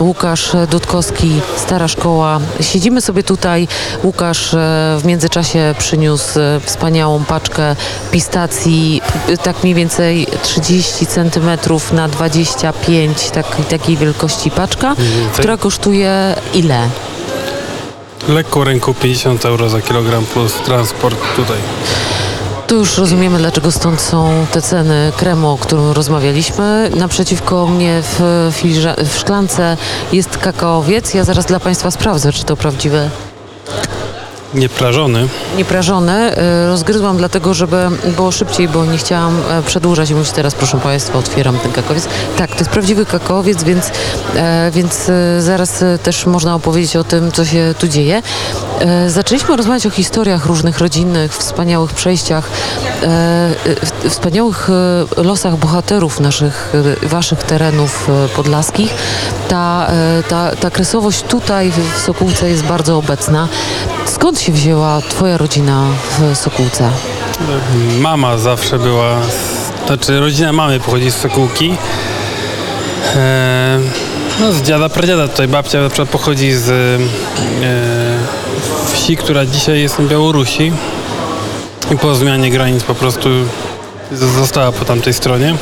Łukasz Dudkowski, Stara Szkoła. Siedzimy sobie tutaj. Łukasz e, w międzyczasie przyniósł e, wspaniałą paczkę pistacji, p- tak mniej więcej 30 cm na 25, tak, takiej wielkości paczka, która kosztuje ile? Lekką ręką 50 euro za kilogram plus transport tutaj. Tu już rozumiemy, dlaczego stąd są te ceny kremu, o którym rozmawialiśmy. Naprzeciwko mnie w, w szklance jest kakaowiec. Ja zaraz dla Państwa sprawdzę, czy to prawdziwe. Nieprażony. Nieprażone. Y, Rozgryzłam dlatego, żeby było szybciej, bo nie chciałam e, przedłużać i mówić teraz, proszę Państwa, otwieram ten kakaowiec. Tak, to jest prawdziwy kakaowiec, więc, e, więc e, zaraz też można opowiedzieć o tym, co się tu dzieje. Zaczęliśmy rozmawiać o historiach różnych rodzinnych, wspaniałych przejściach, wspaniałych losach bohaterów naszych, waszych terenów podlaskich. Ta, ta, ta kresowość tutaj w Sokółce jest bardzo obecna. Skąd się wzięła twoja rodzina w Sokółce? Mama zawsze była, znaczy rodzina mamy pochodzi z Sokółki. E, no z dziada, pradziada tutaj babcia na przykład pochodzi z e, wsi, która dzisiaj jest na Białorusi. I po zmianie granic po prostu została po tamtej stronie.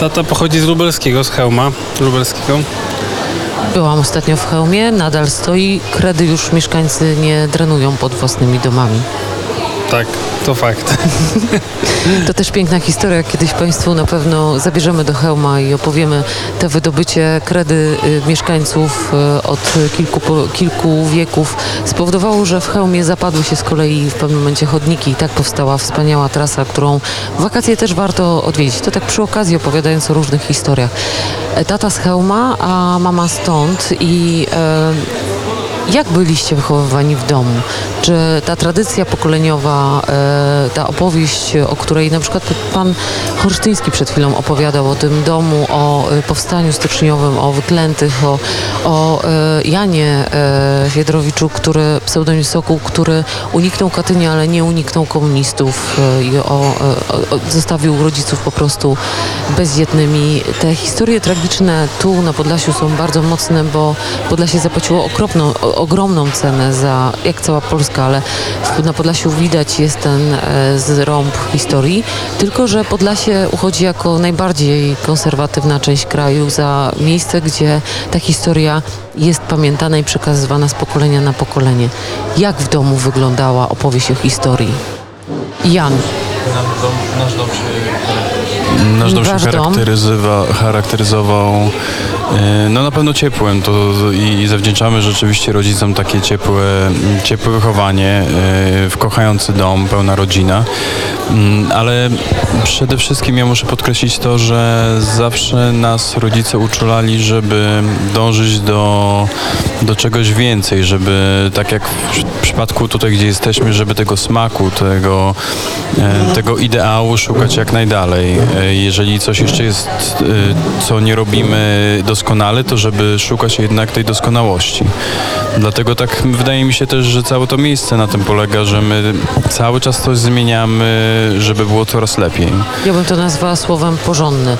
Tata pochodzi z Lubelskiego, z Chełma Lubelskiego. Byłam ostatnio w Chełmie, nadal stoi. Kredy już mieszkańcy nie drenują pod własnymi domami. Tak, to fakt. To też piękna historia. Kiedyś Państwu na pewno zabierzemy do Chełma i opowiemy te wydobycie kredy y, mieszkańców y, od kilku, kilku wieków. Spowodowało, że w Chełmie zapadły się z kolei w pewnym momencie chodniki i tak powstała wspaniała trasa, którą wakacje też warto odwiedzić. To tak przy okazji opowiadając o różnych historiach. E, Tata z Chełma, a mama stąd i e, jak byliście wychowywani w domu? Czy ta tradycja pokoleniowa, e, ta opowieść, o której na przykład pan Horsztyński przed chwilą opowiadał o tym domu, o e, powstaniu styczniowym, o wyklętych, o, o e, Janie Wiedrowiczu, który, pseudonim Sokół, który uniknął Katynia, ale nie uniknął komunistów i o, o, zostawił rodziców po prostu bezdzietnymi. Te historie tragiczne tu na Podlasiu są bardzo mocne, bo Podlasie zapłaciło okropną, ogromną cenę za, jak cała Polska, ale na Podlasiu widać jest ten e, zrąb historii, tylko że Podlasie uchodzi jako najbardziej konserwatywna część kraju za miejsce, gdzie ta historia jest pamiętana i przekazywana z pokolenia na pokolenie. Jak w domu wyglądała opowieść o historii? Jan, Nasz dom się, nasz dom się Wasz dom? charakteryzował, charakteryzował no na pewno ciepłem to i, zawdzięczamy rzeczywiście rodzicom takie ciepłe, ciepłe wychowanie e, w kochający dom, pełna rodzina. Mm, Ale przede wszystkim ja muszę podkreślić to, że zawsze nas rodzice uczulali, żeby dążyć do, do czegoś więcej, żeby tak jak w przy- przypadku tutaj, gdzie jesteśmy, żeby tego smaku, tego, e, tego ideału szukać jak najdalej. E, Jeżeli coś jeszcze jest, e, co nie robimy doskonale, to żeby szukać jednak tej doskonałości. Dlatego tak wydaje mi się też, że całe to miejsce na tym polega, że my cały czas coś zmieniamy, żeby było coraz lepiej. Ja bym to nazwała słowem porządny.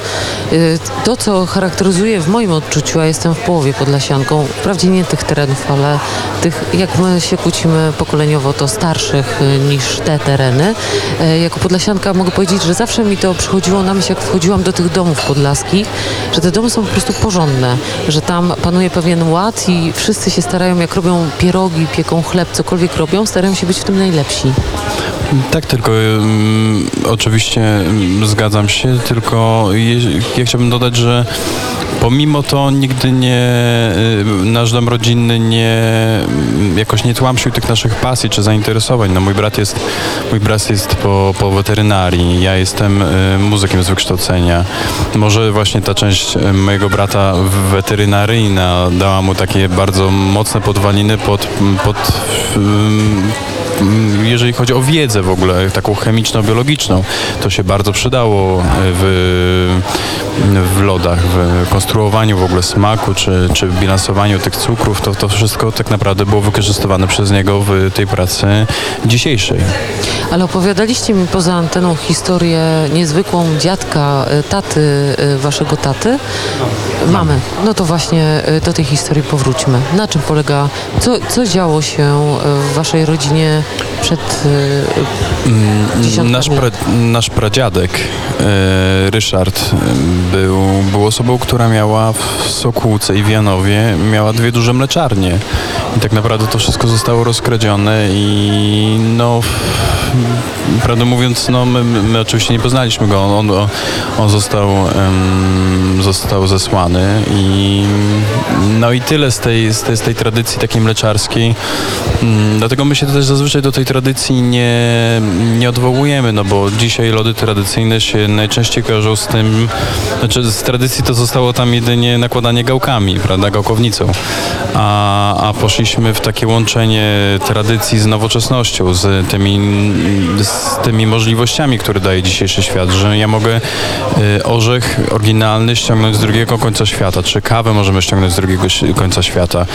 To, co charakteryzuje w moim odczuciu, a jestem w połowie podlasianką, wprawdzie nie tych terenów, ale tych, jak my się kłócimy pokoleniowo, to starszych y, niż te tereny. Y, Jako podlasianka mogę powiedzieć, że zawsze mi to przychodziło na myśl, jak wchodziłam do tych domów podlaskich, że te domy są po prostu porządne, że tam panuje pewien ład i wszyscy się starają, jak robią pierogi, pieką chleb, cokolwiek robią, starają się być w tym najlepsi. Tak, tylko mm, oczywiście mm, zgadzam się, tylko je, ja chciałbym dodać, że pomimo to nigdy nie, y, nasz dom rodzinny nie, mm, jakoś nie tłamsił tych naszych pasji czy zainteresowań. No mój brat jest, mój brat jest po, po weterynarii, ja jestem y, muzykiem z wykształcenia. Może właśnie ta część y, mojego brata weterynaryjna dała mu takie bardzo mocne podwaliny pod, pod mm, jeżeli chodzi o wiedzę w ogóle, taką chemiczno-biologiczną, to się bardzo przydało w, w lodach, w konstruowaniu w ogóle smaku, czy, czy bilansowaniu tych cukrów, to, to wszystko tak naprawdę było wykorzystywane przez niego w tej pracy dzisiejszej. Ale opowiadaliście mi poza anteną historię niezwykłą dziadka, y, taty, y, waszego taty. Mamy. No to właśnie y, do tej historii powróćmy. Na czym polega, co, co działo się w waszej rodzinie przed y, dziesiątkami Nasz, pra, nasz pradziadek Ryszard był, był osobą, która miała w Sokółce i w Janowie miała dwie duże mleczarnie. I tak naprawdę to wszystko zostało rozkradzione i no prawdę mówiąc, no my, my oczywiście nie poznaliśmy go. On, on, on został, em, został zesłany i no i tyle z tej, z tej, z tej tradycji takiej mleczarskiej. Mm, Dlatego my się też zazwyczaj do tej tradycji nie, nie odwołujemy, no bo dzisiaj lody tradycyjne się najczęściej kojarzą z tym, znaczy z tradycji to zostało tam jedynie nakładanie gałkami, prawda, gałkownicą, a, a poszliśmy w takie łączenie tradycji z nowoczesnością, z tymi, z tymi możliwościami, które daje dzisiejszy świat, że ja mogę y, orzech oryginalny ściągnąć z drugiego końca świata, czy kawę możemy ściągnąć z drugiego końca świata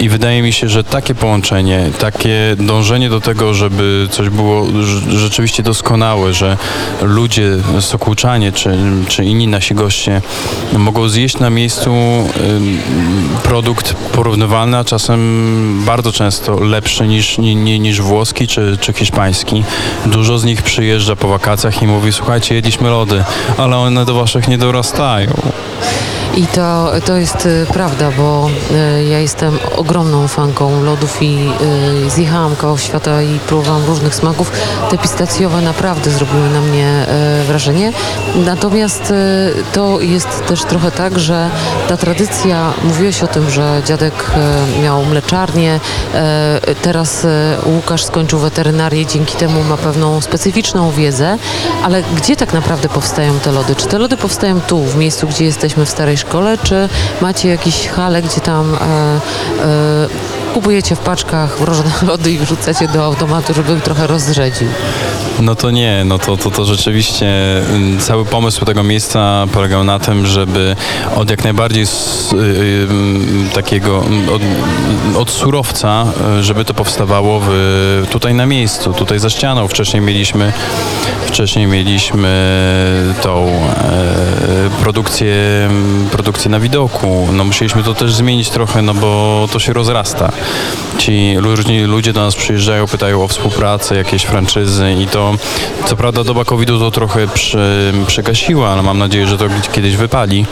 i wydaje mi się, że takie połączenie, takie dążenie do tego, żeby coś było rz- rzeczywiście doskonałe, że ludzie, sokółczanie czy, czy inni nasi goście mogą zjeść na miejscu ym, produkt porównywalny, a czasem bardzo często lepszy niż, ni, ni, niż włoski czy, czy hiszpański. Dużo z nich przyjeżdża po wakacjach i mówi, słuchajcie, jedliśmy lody, ale one do waszych nie dorastają. I to, to jest y, prawda, bo y, ja jestem ogromną fanką lodów i y, zjechałam kawał świata i próbowałam różnych smaków. Te pistacjowe naprawdę zrobiły na mnie wrażenie. Natomiast to jest też trochę tak, że ta tradycja, mówiłeś o tym, że dziadek miał mleczarnię, teraz Łukasz skończył weterynarię, dzięki temu ma pewną specyficzną wiedzę, ale gdzie tak naprawdę powstają te lody? Czy te lody powstają tu, w miejscu, gdzie jesteśmy w starej szkole, czy macie jakieś hale, gdzie tam e, e, kupujecie w paczkach wrożone lody i wrzucacie do automatu, żeby trochę rozrzedził? No to nie, no to, to, to rzeczywiście mm, cały pomysł tego miejsca polegał na tym, żeby od jak najbardziej s, y, y, mm, takiego mm, od, od surowca, y, żeby to powstawało w, tutaj na miejscu, tutaj za ścianą. Wcześniej mieliśmy wcześniej mieliśmy tą e, produkcję, produkcję na widoku. No musieliśmy to też zmienić trochę, no bo to się rozrasta. Ci różni ludzie do nas przyjeżdżają, pytają o współpracę, jakieś franczyzy i to, co prawda doba COVID-u to trochę przy, ale mam nadzieję, że to kiedyś wypali.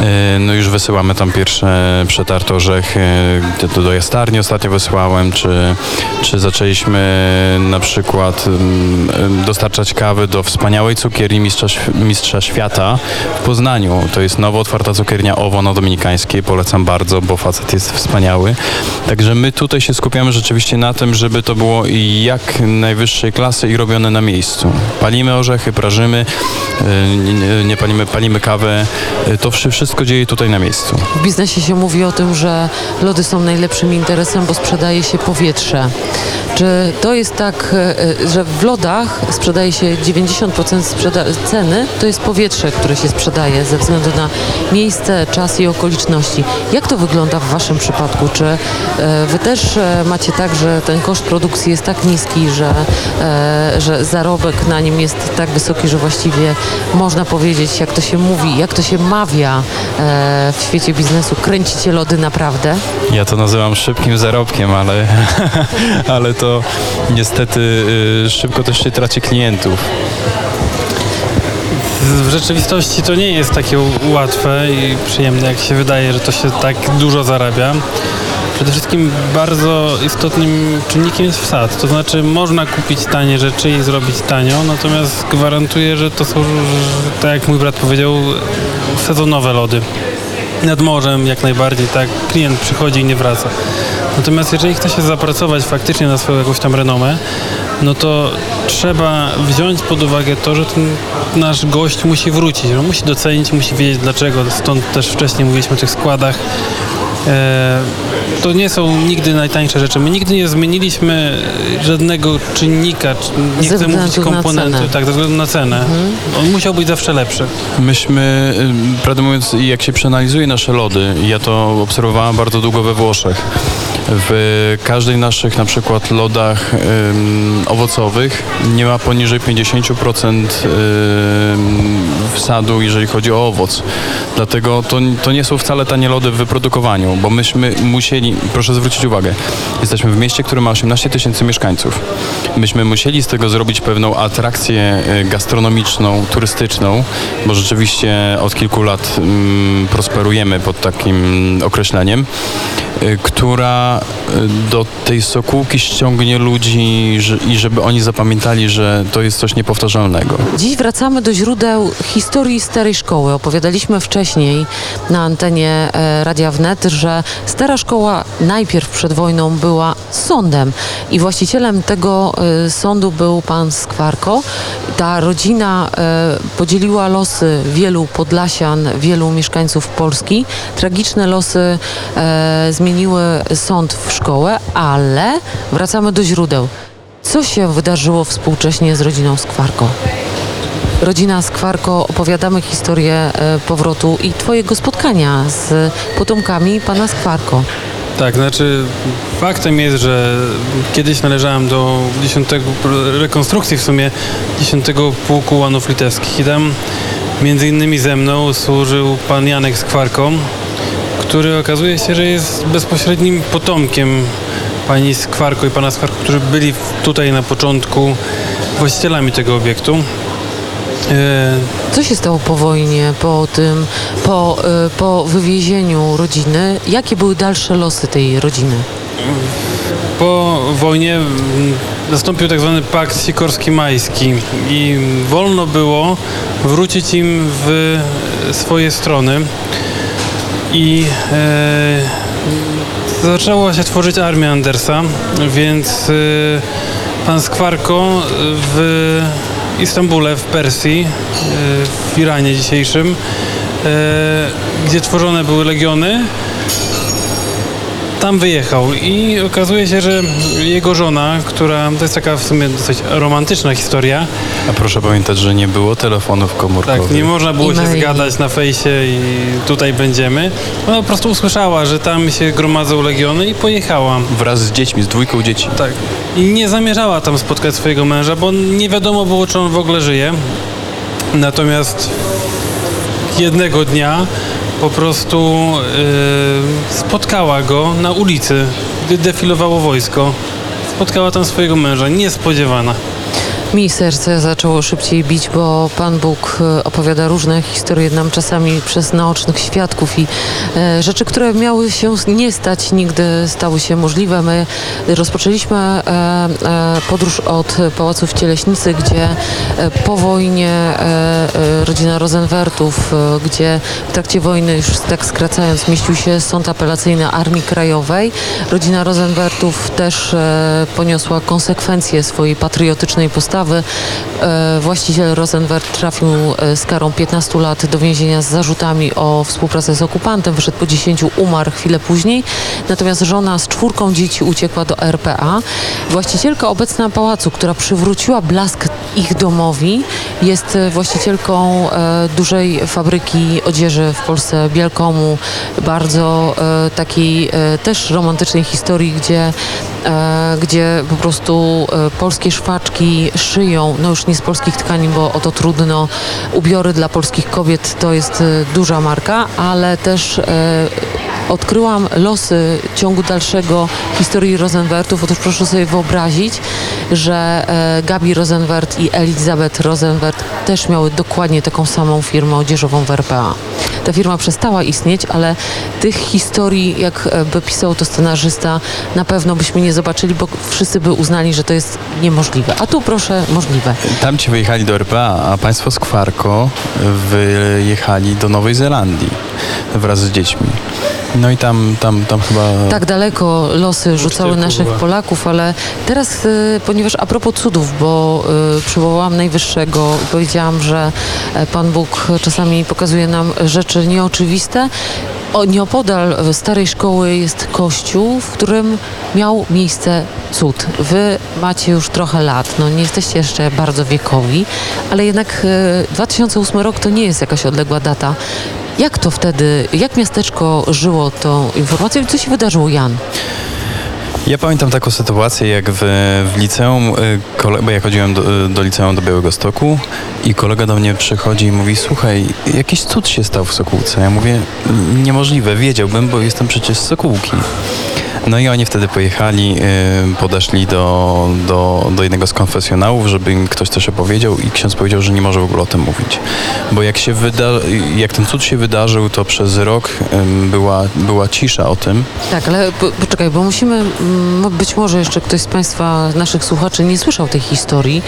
E, No już wysyłamy tam pierwsze przetarte orzechy, do, do jastarni ostatnio wysłałem, czy, czy zaczęliśmy na przykład mm, em, dostarczać kawy do wspaniałej cukierni mistrza, mistrza świata w Poznaniu. To jest nowo otwarta cukiernia OWO na Dominikańskiej, polecam bardzo, bo facet jest wspaniały. Także my tutaj się skupiamy rzeczywiście na tym, żeby to było jak najwyższej klasy i robione na miejscu. Palimy orzechy, prażymy, e, nie, palimy, palimy kawę. E, To wszy- wszystko dzieje tutaj na miejscu. W biznesie się mówi o tym, że lody są najlepszym interesem, bo sprzedaje się powietrze. Czy to jest tak, e, że w lodach sprzedaje się 90% sprzeda- ceny, to jest powietrze, które się sprzedaje ze względu na miejsce, czas i okoliczności. Jak to wygląda w Waszym przypadku? Czy Wy też e, macie tak, że ten koszt produkcji jest tak niski, że, e, że zarobek na nim jest tak wysoki, że właściwie można powiedzieć, jak to się mówi, jak to się mawia e, w świecie biznesu, kręcicie lody naprawdę? Ja to nazywam szybkim zarobkiem, ale, ale to niestety y, szybko też się traci klientów. W rzeczywistości to nie jest takie łatwe i przyjemne, jak się wydaje, że to się tak dużo zarabia. Przede wszystkim bardzo istotnym czynnikiem jest wsad. To znaczy można kupić tanie rzeczy i zrobić tanio, natomiast gwarantuję, że to są, tak jak mój brat powiedział, sezonowe lody. Nad morzem jak najbardziej, tak, klient przychodzi i nie wraca. Natomiast jeżeli chce się zapracować faktycznie na swoją jakąś tam renomę, no to trzeba wziąć pod uwagę to, że ten nasz gość musi wrócić, że musi docenić, musi wiedzieć dlaczego. Stąd też wcześniej mówiliśmy o tych składach. E, to nie są nigdy najtańsze rzeczy. My nigdy nie zmieniliśmy żadnego czynnika, czy- nie Ze chcę mówić cenę. tak, ze względu na cenę. On musiał być zawsze lepszy. Myśmy, ym, prawdę mówiąc, jak się przeanalizuje nasze lody, ja to obserwowałem bardzo długo we Włoszech, w każdej naszych na przykład lodach ym, owocowych nie ma poniżej 50% ym, wsadu, jeżeli chodzi o owoc. Dlatego to, to nie są wcale tanie lody w wyprodukowaniu, bo myśmy musieli, proszę zwrócić uwagę, jesteśmy w mieście, które ma 18 tysięcy mieszkańców. Myśmy musieli z tego zrobić pewną atrakcję y, gastronomiczną, turystyczną, bo rzeczywiście od kilku lat mm, prosperujemy pod takim określeniem, y, która y, do tej sokółki ściągnie ludzi i żeby oni zapamiętali, że to jest coś niepowtarzalnego. Dziś wracamy do źródeł historii starej szkoły. Opowiadaliśmy wcześniej na antenie e, Radia Wnet, że stara szkoła najpierw przed wojną była sądem i właścicielem tego e, sądu był pan Skwarko. Ta rodzina e, podzieliła losy wielu Podlasian, wielu mieszkańców Polski. Tragiczne losy e, zmieniły sąd w szkołę, ale wracamy do źródeł. Co się wydarzyło współcześnie z rodziną Skwarko? Rodzina Skwarko, opowiadamy historię e, powrotu i Twojego spotkania z potomkami pana Skwarko. Tak, znaczy faktem jest, że kiedyś należałem do 10, rekonstrukcji w sumie 10 Pułku Łanów Litewskich i tam między innymi ze mną służył pan Janek Skwarko, który okazuje się, że jest bezpośrednim potomkiem pani Skwarko i pana Skwarko, którzy byli tutaj na początku właścicielami tego obiektu. E, Co się stało po wojnie, po tym, po, e, po wywiezieniu rodziny? Jakie były dalsze losy tej rodziny? Po wojnie mm, nastąpił tak zwany pakt sikorski-majski i wolno było wrócić im w swoje strony i e, zaczęła się tworzyć armia Andersa, więc e, pan Skwarko w Istambule, w Persji, e, w Iranie dzisiejszym, e, gdzie tworzone były legiony, tam wyjechał i okazuje się, że jego żona, która to jest taka w sumie dosyć romantyczna historia, A proszę pamiętać, że nie było telefonów komórkowych. tak, nie można było się zgadać na fejsie i tutaj będziemy. Ona po prostu usłyszała, że tam się gromadzą legiony i pojechała. Wraz z dziećmi, z dwójką dzieci. Tak. I nie zamierzała tam spotkać swojego męża, bo nie wiadomo było, czy on w ogóle żyje. Natomiast jednego dnia po prostu yy, spotkała go na ulicy, gdy defilowało wojsko. Spotkała tam swojego męża, niespodziewana. Mi serce zaczęło szybciej bić, bo Pan Bóg e, opowiada różne historie nam czasami przez naocznych świadków i e, rzeczy, które miały się nie stać, nigdy stały się możliwe. My rozpoczęliśmy e, podróż od Pałacu w Cieleśnicy, gdzie po wojnie rodzina Rosenwertów, gdzie w trakcie wojny, już tak skracając, mieścił się Sąd Apelacyjny Armii Krajowej. Rodzina Rosenwertów też poniosła konsekwencje swojej patriotycznej postawy. E, właściciel Rosenwert trafił e, z karą 15 lat do więzienia z zarzutami o współpracę z okupantem. Wyszedł po 10, umarł chwilę później. Natomiast żona z czwórką dzieci uciekła do RPA. Właścicielka obecna pałacu, która przywróciła blask ich domowi, jest właścicielką e, dużej fabryki odzieży w Polsce, Bielkomu. Bardzo takiej też romantycznej historii, gdzie, gdzie po prostu polskie szwaczki szyją, no już nie z polskich tkanin, bo o to trudno, ubiory dla polskich kobiet to jest e, duża marka, ale też e, odkryłam losy ciągu dalszego historii Rosenwertów. Otóż proszę sobie wyobrazić, że e, Gabi Rosenwert i Elizabeth Rosenwert też miały dokładnie taką samą firmę odzieżową w RPA. Ta firma przestała istnieć, ale tych historii, jak e, pisał to scenarzysta, na pewno byśmy nie zobaczyli, bo wszyscy by uznali, że to jest niemożliwe. A tu proszę, możliwe. Tam ci wyjechali do RPA, a państwo z Kwarko wyjechali do Nowej Zelandii wraz z dziećmi. No i tam, tam, tam chyba... tak daleko losy rzucały naszych była. Polaków, ale teraz, y, ponieważ a propos cudów, bo y, przywołałam Najwyższego i powiedziałam, że e, Pan Bóg czasami pokazuje nam rzeczy nieoczywiste, O, nieopodal starej szkoły jest kościół, w którym miał miejsce cud. Wy macie już trochę lat, no nie jesteście jeszcze bardzo wiekowi, ale jednak e, 2008 rok to nie jest jakaś odległa data. Jak to wtedy, jak miasteczko żyło tą informacją i co się wydarzyło, Jan? Ja pamiętam taką sytuację, jak w, w liceum, y, bo ja chodziłem do, do liceum do Białego Stoku i kolega do mnie przychodzi i mówi, słuchaj, jakiś cud się stał w Sokółce. Ja mówię, niemożliwe, wiedziałbym, bo jestem przecież z Sokółki. No i oni wtedy pojechali, y, podeszli do, do, do jednego z konfesjonałów, żeby im ktoś coś opowiedział i ksiądz powiedział, że nie może w ogóle o tym mówić. Bo jak się wyda, jak ten cud się wydarzył, to przez rok była, była cisza o tym. Tak, ale po, poczekaj, bo musimy, mm, być może jeszcze ktoś z Państwa, naszych słuchaczy nie słyszał tej historii.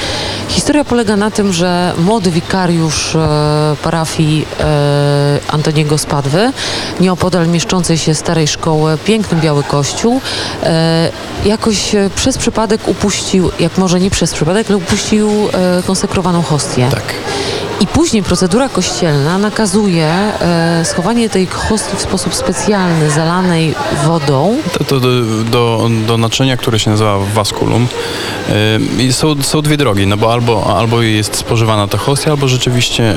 Historia polega na tym, że młody wikariusz e, parafii e, Antoniego Spadwy, nieopodal mieszczącej się starej szkoły, piękny biały kościół, e, jakoś e, przez przypadek upuścił, jak może nie przez przypadek, ale upuścił e, konsekrowaną hostię. Tak. I później procedura kościelna nakazuje e, schowanie tej hostii w sposób specjalny, zalanej wodą. To, to do, do, do naczynia, które się nazywa wasculum. Yy, i są, są dwie drogi, no bo albo, albo jest spożywana ta hostia, albo rzeczywiście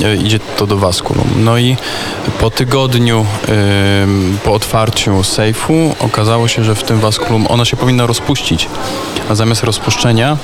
yy, idzie to do wasculum. No i po tygodniu po otwarciu sejfu okazało się, że w tym wasculum ona się powinna rozpuścić, a zamiast rozpuszczenia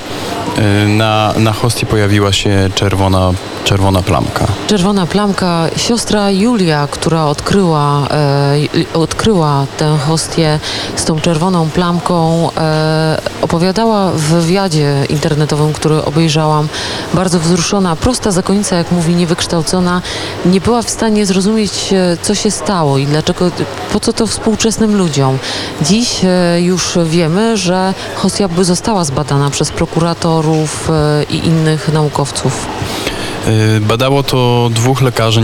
yy, na, na hostii pojawiła się czerwona, czerwona plamka. Czerwona plamka. Siostra Julia, która odkryła, e, odkryła tę hostię z tą czerwoną plamką, e, opowiadała w wywiadzie internetowym, który obejrzałam, bardzo wzruszona, prosta zakonnica, jak mówi, niewykształcona, nie była w stanie zrozumieć, e, co się stało i dlaczego, po co to współczesnym ludziom. Dziś e, już wiemy, że hostia by została zbadana przez prokuratorów e, i innych naukowców. Y, Badało to dwóch lekarzy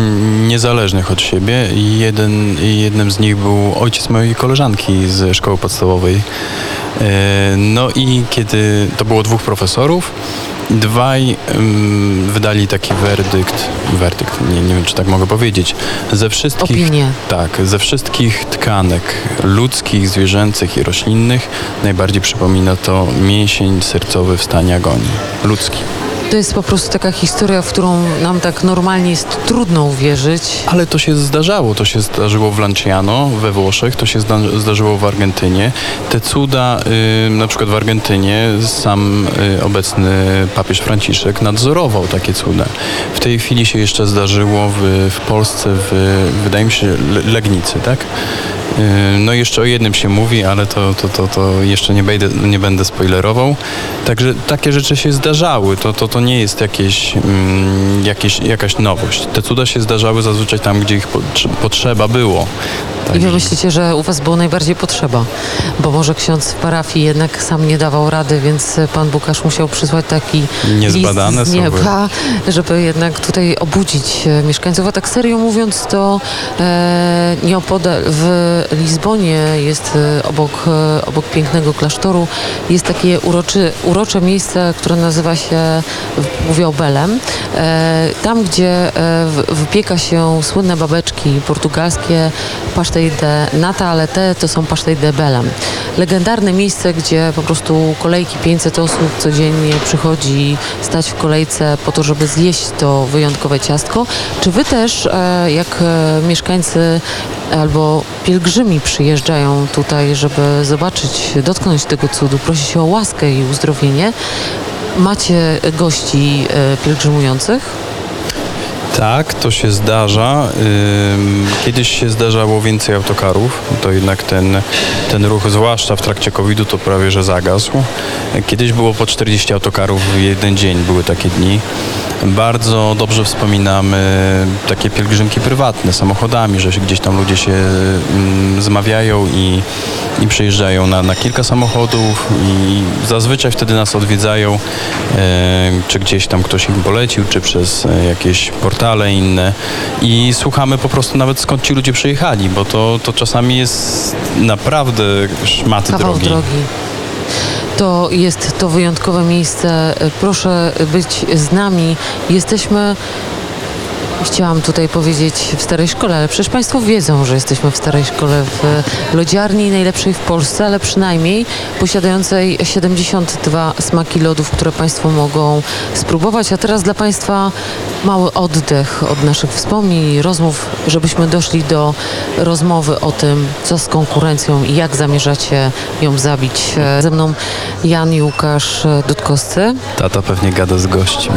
niezależnych od siebie i jeden, jednym z nich był ojciec mojej koleżanki z szkoły podstawowej. Y, No i kiedy to było dwóch profesorów, dwaj ym, wydali taki werdykt, werdykt, nie, nie wiem czy tak mogę powiedzieć, ze wszystkich, Opinię. tak, ze wszystkich tkanek ludzkich, zwierzęcych i roślinnych najbardziej przypomina to mięsień sercowy w stanie agonii. Ludzki. To jest po prostu taka historia, w którą nam tak normalnie jest trudno uwierzyć. Ale to się zdarzało. To się zdarzyło w Lanciano we Włoszech, to się zda zdarzyło w Argentynie. Te cuda, y, na przykład w Argentynie, sam y, obecny papież Franciszek nadzorował takie cuda. W tej chwili się jeszcze zdarzyło w, w Polsce, w, wydaje mi się, Le- Legnicy, tak? Y, No jeszcze o jednym się mówi, ale to, to, to, to jeszcze nie będę, nie będę spoilerował. Także takie rzeczy się zdarzały. To, to, to nie jest jakieś, mm, jakieś, jakaś nowość. Te cuda się zdarzały zazwyczaj tam, gdzie ich potrze- potrzeba było. I Także- wy myślicie, że u was było najbardziej potrzeba, bo może ksiądz w parafii jednak sam nie dawał rady, więc pan aż musiał przysłać taki Niezbadane list z są nieba, żeby jednak tutaj obudzić e, mieszkańców. A tak serio mówiąc, to e, nieopodal w Lizbonie jest e, obok, e, obok pięknego klasztoru jest takie uroczy, urocze miejsce, które nazywa się Mówią-Belem. E, tam, gdzie e, wypieka się słynne babeczki portugalskie, pasztej de nata, ale te to są pasztej de belem. Legendarne miejsce, gdzie po prostu kolejki 500 osób codziennie przychodzi stać w kolejce po to, żeby zjeść to wyjątkowe ciastko. Czy wy też, e, jak e, mieszkańcy albo pielgrzymi przyjeżdżają tutaj, żeby zobaczyć, dotknąć tego cudu, prosić o łaskę i uzdrowienie, macie gości e, pielgrzymujących? Tak, to się zdarza. Kiedyś się zdarzało więcej autokarów, to jednak ten, ten ruch, zwłaszcza w trakcie COVID-u, to prawie że zagasł. Kiedyś było po 40 autokarów w jeden dzień, były takie dni. Bardzo dobrze wspominamy takie pielgrzymki prywatne, samochodami, że gdzieś tam ludzie się zmawiają i, i przyjeżdżają na, na kilka samochodów i zazwyczaj wtedy nas odwiedzają, e, czy gdzieś tam ktoś im polecił, czy przez e, jakieś portale inne i słuchamy po prostu nawet skąd ci ludzie przyjechali, bo to, to czasami jest naprawdę szmaty Kawał drogi. drogi. To jest to wyjątkowe miejsce. Proszę być z nami. Jesteśmy Chciałam tutaj powiedzieć w Starej Szkole, ale przecież Państwo wiedzą, że jesteśmy w Starej Szkole w lodziarni najlepszej w Polsce, ale przynajmniej posiadającej 72 smaki lodów, które Państwo mogą spróbować. A teraz dla Państwa mały oddech od naszych wspomnień i rozmów, żebyśmy doszli do rozmowy o tym, co z konkurencją i jak zamierzacie ją zabić. E, Ze mną Jan i Łukasz e, Dudkowscy. Tata pewnie gada z gośćmi.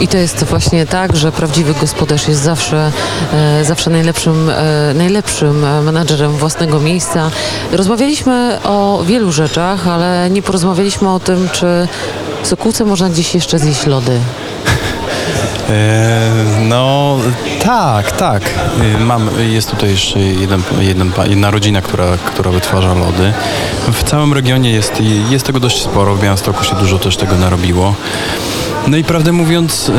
I to jest właśnie tak, że prawdziwy gospodarz jest zawsze, e, zawsze najlepszym, e, najlepszym e, menadżerem własnego miejsca. Rozmawialiśmy o wielu rzeczach, ale nie porozmawialiśmy o tym, czy w Sokółce można gdzieś jeszcze zjeść lody. No tak, tak. Mam, jest tutaj jeszcze jeden, jeden, jedna rodzina, która, która wytwarza lody. W całym regionie jest, jest tego dość sporo. W Białymstoku się dużo też tego narobiło. No i prawdę mówiąc,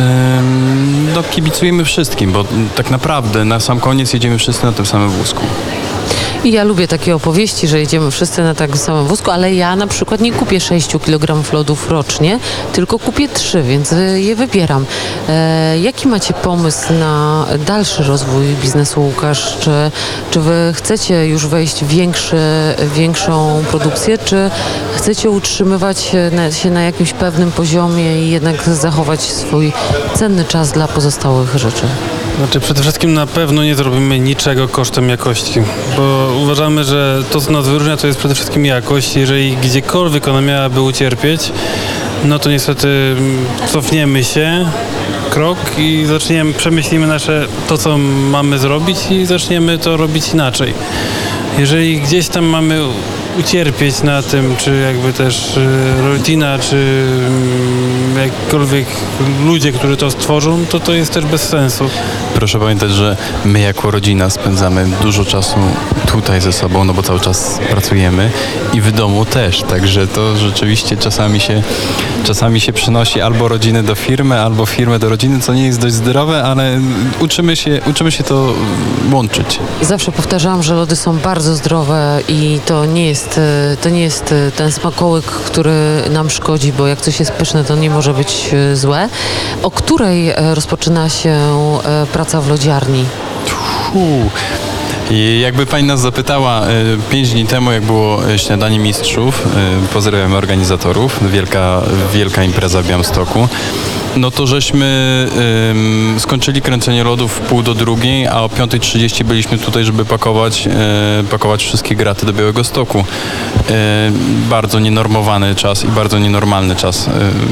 no kibicujemy wszystkim, bo tak naprawdę na sam koniec jedziemy wszyscy na tym samym wózku. I ja lubię takie opowieści, że jedziemy wszyscy na takim samym wózku, ale ja na przykład nie kupię 6 kg lodów rocznie, tylko kupię 3, więc y, je wybieram. E, jaki macie pomysł na dalszy rozwój biznesu, Łukasz? Czy, czy wy chcecie już wejść w większy, większą produkcję, czy chcecie utrzymywać się na jakimś pewnym poziomie i jednak zachować swój cenny czas dla pozostałych rzeczy? Znaczy przede wszystkim na pewno nie zrobimy niczego kosztem jakości, bo uważamy, że to co nas wyróżnia to jest przede wszystkim jakość. Jeżeli gdziekolwiek ona miałaby ucierpieć, no to niestety mm, cofniemy się krok i zaczniemy, przemyślimy nasze to co mamy zrobić i zaczniemy to robić inaczej. Jeżeli gdzieś tam mamy ucierpieć na tym, czy jakby też y, rodzina, czy mm, jakkolwiek ludzie, którzy to stworzą, to to jest też bez sensu. Proszę pamiętać, że my jako rodzina spędzamy dużo czasu tutaj ze sobą, no bo cały czas pracujemy i w domu też, także to rzeczywiście czasami się, czasami się przynosi albo rodziny do firmy, albo firmę do rodziny, co nie jest dość zdrowe, ale uczymy się, uczymy się to łączyć. Zawsze powtarzałam, że lody są bardzo zdrowe i to nie jest, e, to nie jest e, ten smakołyk, który nam szkodzi, bo jak coś jest pyszne, to nie może być e, złe. O której rozpoczyna się praca w lodziarni? Uu. I jakby pani nas zapytała e, pięć dni temu, jak było e, śniadanie mistrzów, e, pozdrawiam organizatorów, wielka, wielka impreza w Białymstoku, no to żeśmy em, skończyli kręcenie lodów w pół do drugiej, a o 5.30 byliśmy tutaj, żeby pakować, pakować wszystkie graty do Białego Stoku. Bardzo nienormowany czas i bardzo nienormalny czas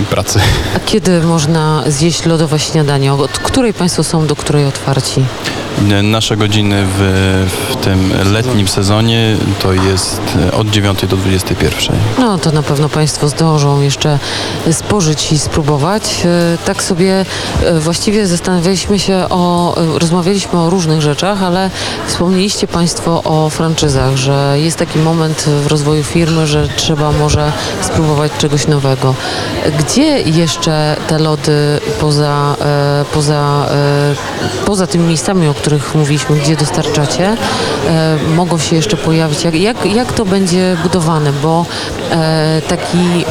pracy. A kiedy można zjeść lodowe śniadanie? Od której Państwo są, do której otwarci? Nasze godziny w, w tym letnim sezonie to jest e, od 9 do 21. No to na pewno Państwo zdążą jeszcze spożyć i spróbować. E, Tak sobie e, właściwie zastanawialiśmy się o, rozmawialiśmy o różnych rzeczach, ale wspomnieliście Państwo o franczyzach, że jest taki moment w rozwoju firmy, że trzeba może spróbować czegoś nowego. Gdzie jeszcze te lody poza, poza, poza tymi miejscami, o których mówiliśmy, gdzie dostarczacie, e, mogą się jeszcze pojawić? Jak, jak, jak to będzie budowane? Bo e, taki mm,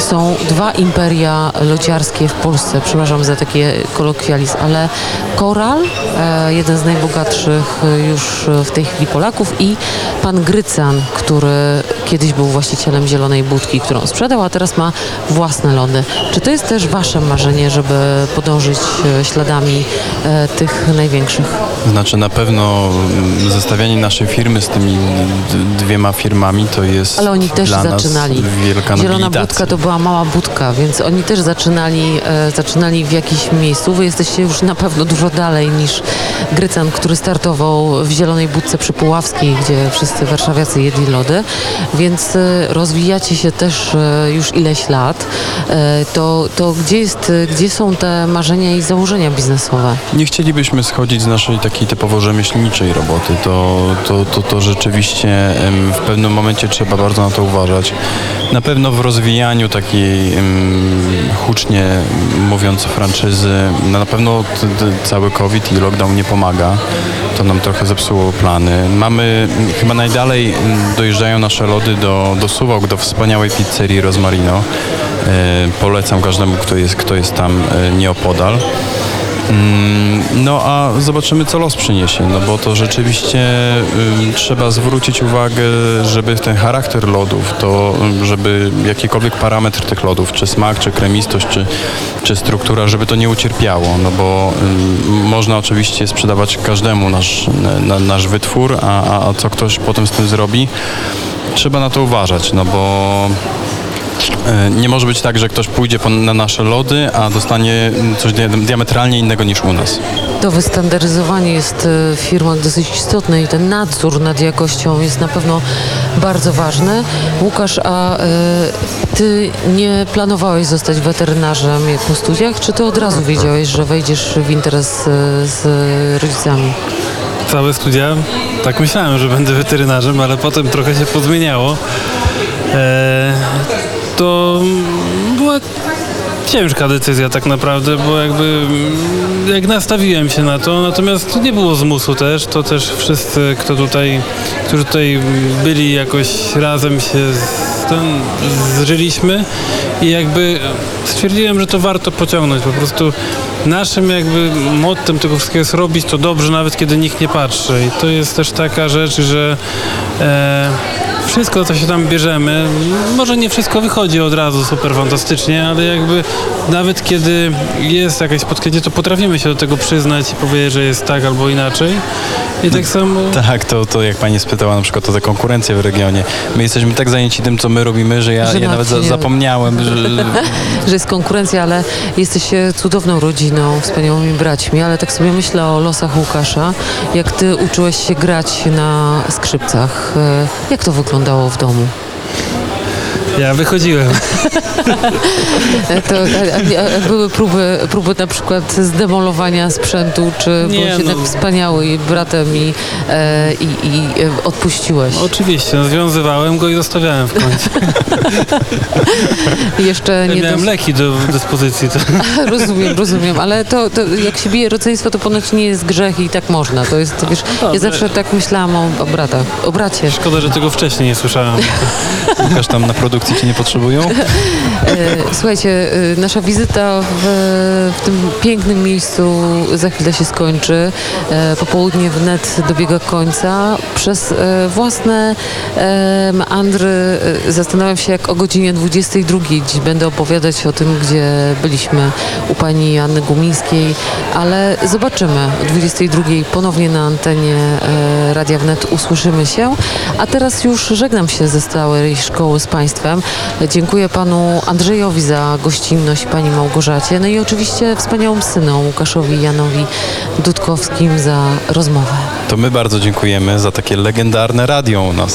są dwa imperia lodziarskie w Polsce, przepraszam za takie kolokwializm, ale Koral, e, jeden z najbogatszych już w tej chwili Polaków i pan Grycan, który kiedyś był właścicielem Zielonej Budki, którą sprzedał, a teraz ma własne lody. Czy to jest też wasze marzenie, żeby podążyć śladami tych największych? Znaczy na pewno mm, zestawianie naszej firmy z tymi dwiema firmami to jest Ale oni też dla zaczynali. wielka Zielona budka to była mała budka, więc oni też zaczynali, e, zaczynali w jakimś miejscu. Wy jesteście już na pewno dużo dalej niż Grycan, który startował w Zielonej Budce przy Puławskiej, gdzie wszyscy warszawiacy jedli lody, więc e, rozwijacie się też e, już ileś lat. E, to, to gdzie, jest, e, gdzie są te marzenia i założenia biznesowe? Nie chcielibyśmy schodzić z naszej takiej typowo rzemieślniczej roboty. To, to, to, to rzeczywiście w pewnym momencie trzeba bardzo na to uważać. Na pewno w rozwijaniu takiej hucznie mówiąc franczyzy, no na pewno cały COVID i lockdown nie pomaga. To nam trochę zepsuło plany. Mamy chyba najdalej dojeżdżają nasze lody do, do Suwałk, do wspaniałej pizzerii Rosmarino. E, polecam każdemu, kto jest, kto jest tam e, nieopodal. Mm, No a zobaczymy, co los przyniesie, no bo to rzeczywiście trzeba zwrócić uwagę, żeby ten charakter lodów, to żeby jakikolwiek parametr tych lodów, czy smak, czy kremistość, czy, czy struktura, żeby to nie ucierpiało, no bo można oczywiście sprzedawać każdemu nasz, na, nasz wytwór, a, a, co ktoś potem z tym zrobi, trzeba na to uważać, no bo Nie może być tak, że ktoś pójdzie po- na nasze lody, a dostanie coś dia- diametralnie innego niż u nas. To wystandaryzowanie jest e, w firmach dosyć istotne i ten nadzór nad jakością jest na pewno bardzo ważny. Łukasz, a e, ty nie planowałeś zostać weterynarzem jak po studiach, czy ty od razu wiedziałeś, że wejdziesz w interes e, z rodzicami? Całe studia, tak myślałem, że będę weterynarzem, ale potem trochę się pozmieniało. E, to była ciężka decyzja tak naprawdę, bo jakby jak nastawiłem się na to, natomiast nie było zmusu też, to też wszyscy, kto tutaj, którzy tutaj byli jakoś razem się z, ten, zżyliśmy i jakby stwierdziłem, że to warto pociągnąć, po prostu naszym jakby mottem tego wszystkiego jest robić to dobrze, nawet kiedy nikt nie patrzy. I to jest też taka rzecz, że e, wszystko, co się tam bierzemy, może nie wszystko wychodzi od razu super fantastycznie, ale jakby nawet kiedy jest jakieś spotkanie, to potrafimy się do tego przyznać i powiedzieć, że jest tak albo inaczej. I tak samo... Tak, to, to jak pani spytała na przykład o tę konkurencję w regionie. My jesteśmy tak zajęci tym, co my robimy, że ja, Że ja nawet za, zapomniałem, że... że jest konkurencja, ale jesteście cudowną rodziną, wspaniałymi braćmi, ale tak sobie myślę o losach Łukasza. Jak ty uczyłeś się grać na skrzypcach, e, jak to wyglądało w domu? Ja wychodziłem. To, a, a, a były próby, próby na przykład zdemolowania sprzętu, czy Nie, byłeś no. jednak wspaniały i bratem i, e, i, i e, odpuściłeś? Oczywiście, no, związywałem go i zostawiałem w końcu. Jeszcze Ja nie miałem dos- leki do dyspozycji. To... Rozumiem, rozumiem, ale to, to jak się bije rodzeństwo, to ponoć nie jest grzech i tak można. To jest, to wiesz, ja Dobrze. zawsze tak myślałam o, o bratach, o bracie. Szkoda, że tego wcześniej nie słyszałem. Łukasz tam na produkcji cię nie potrzebują? E, Słuchajcie, e, nasza wizyta w, w tym pięknym miejscu za chwilę się skończy. E, Popołudnie wnet dobiega końca. Przez własne meandry zastanawiam się, jak o godzinie 22 dziś będę opowiadać o tym, gdzie byliśmy u pani Janny Gumińskiej, ale zobaczymy. O 22 ponownie na antenie Radia Wnet usłyszymy się. A teraz już żegnam się ze stałej szkoły z Państwem. Dziękuję panu Andrzejowi za gościnność, pani Małgorzacie, no i oczywiście wspaniałym synom Łukaszowi Janowi Dudkowskim za rozmowę. To my bardzo dziękujemy za takie legendarne radio u nas.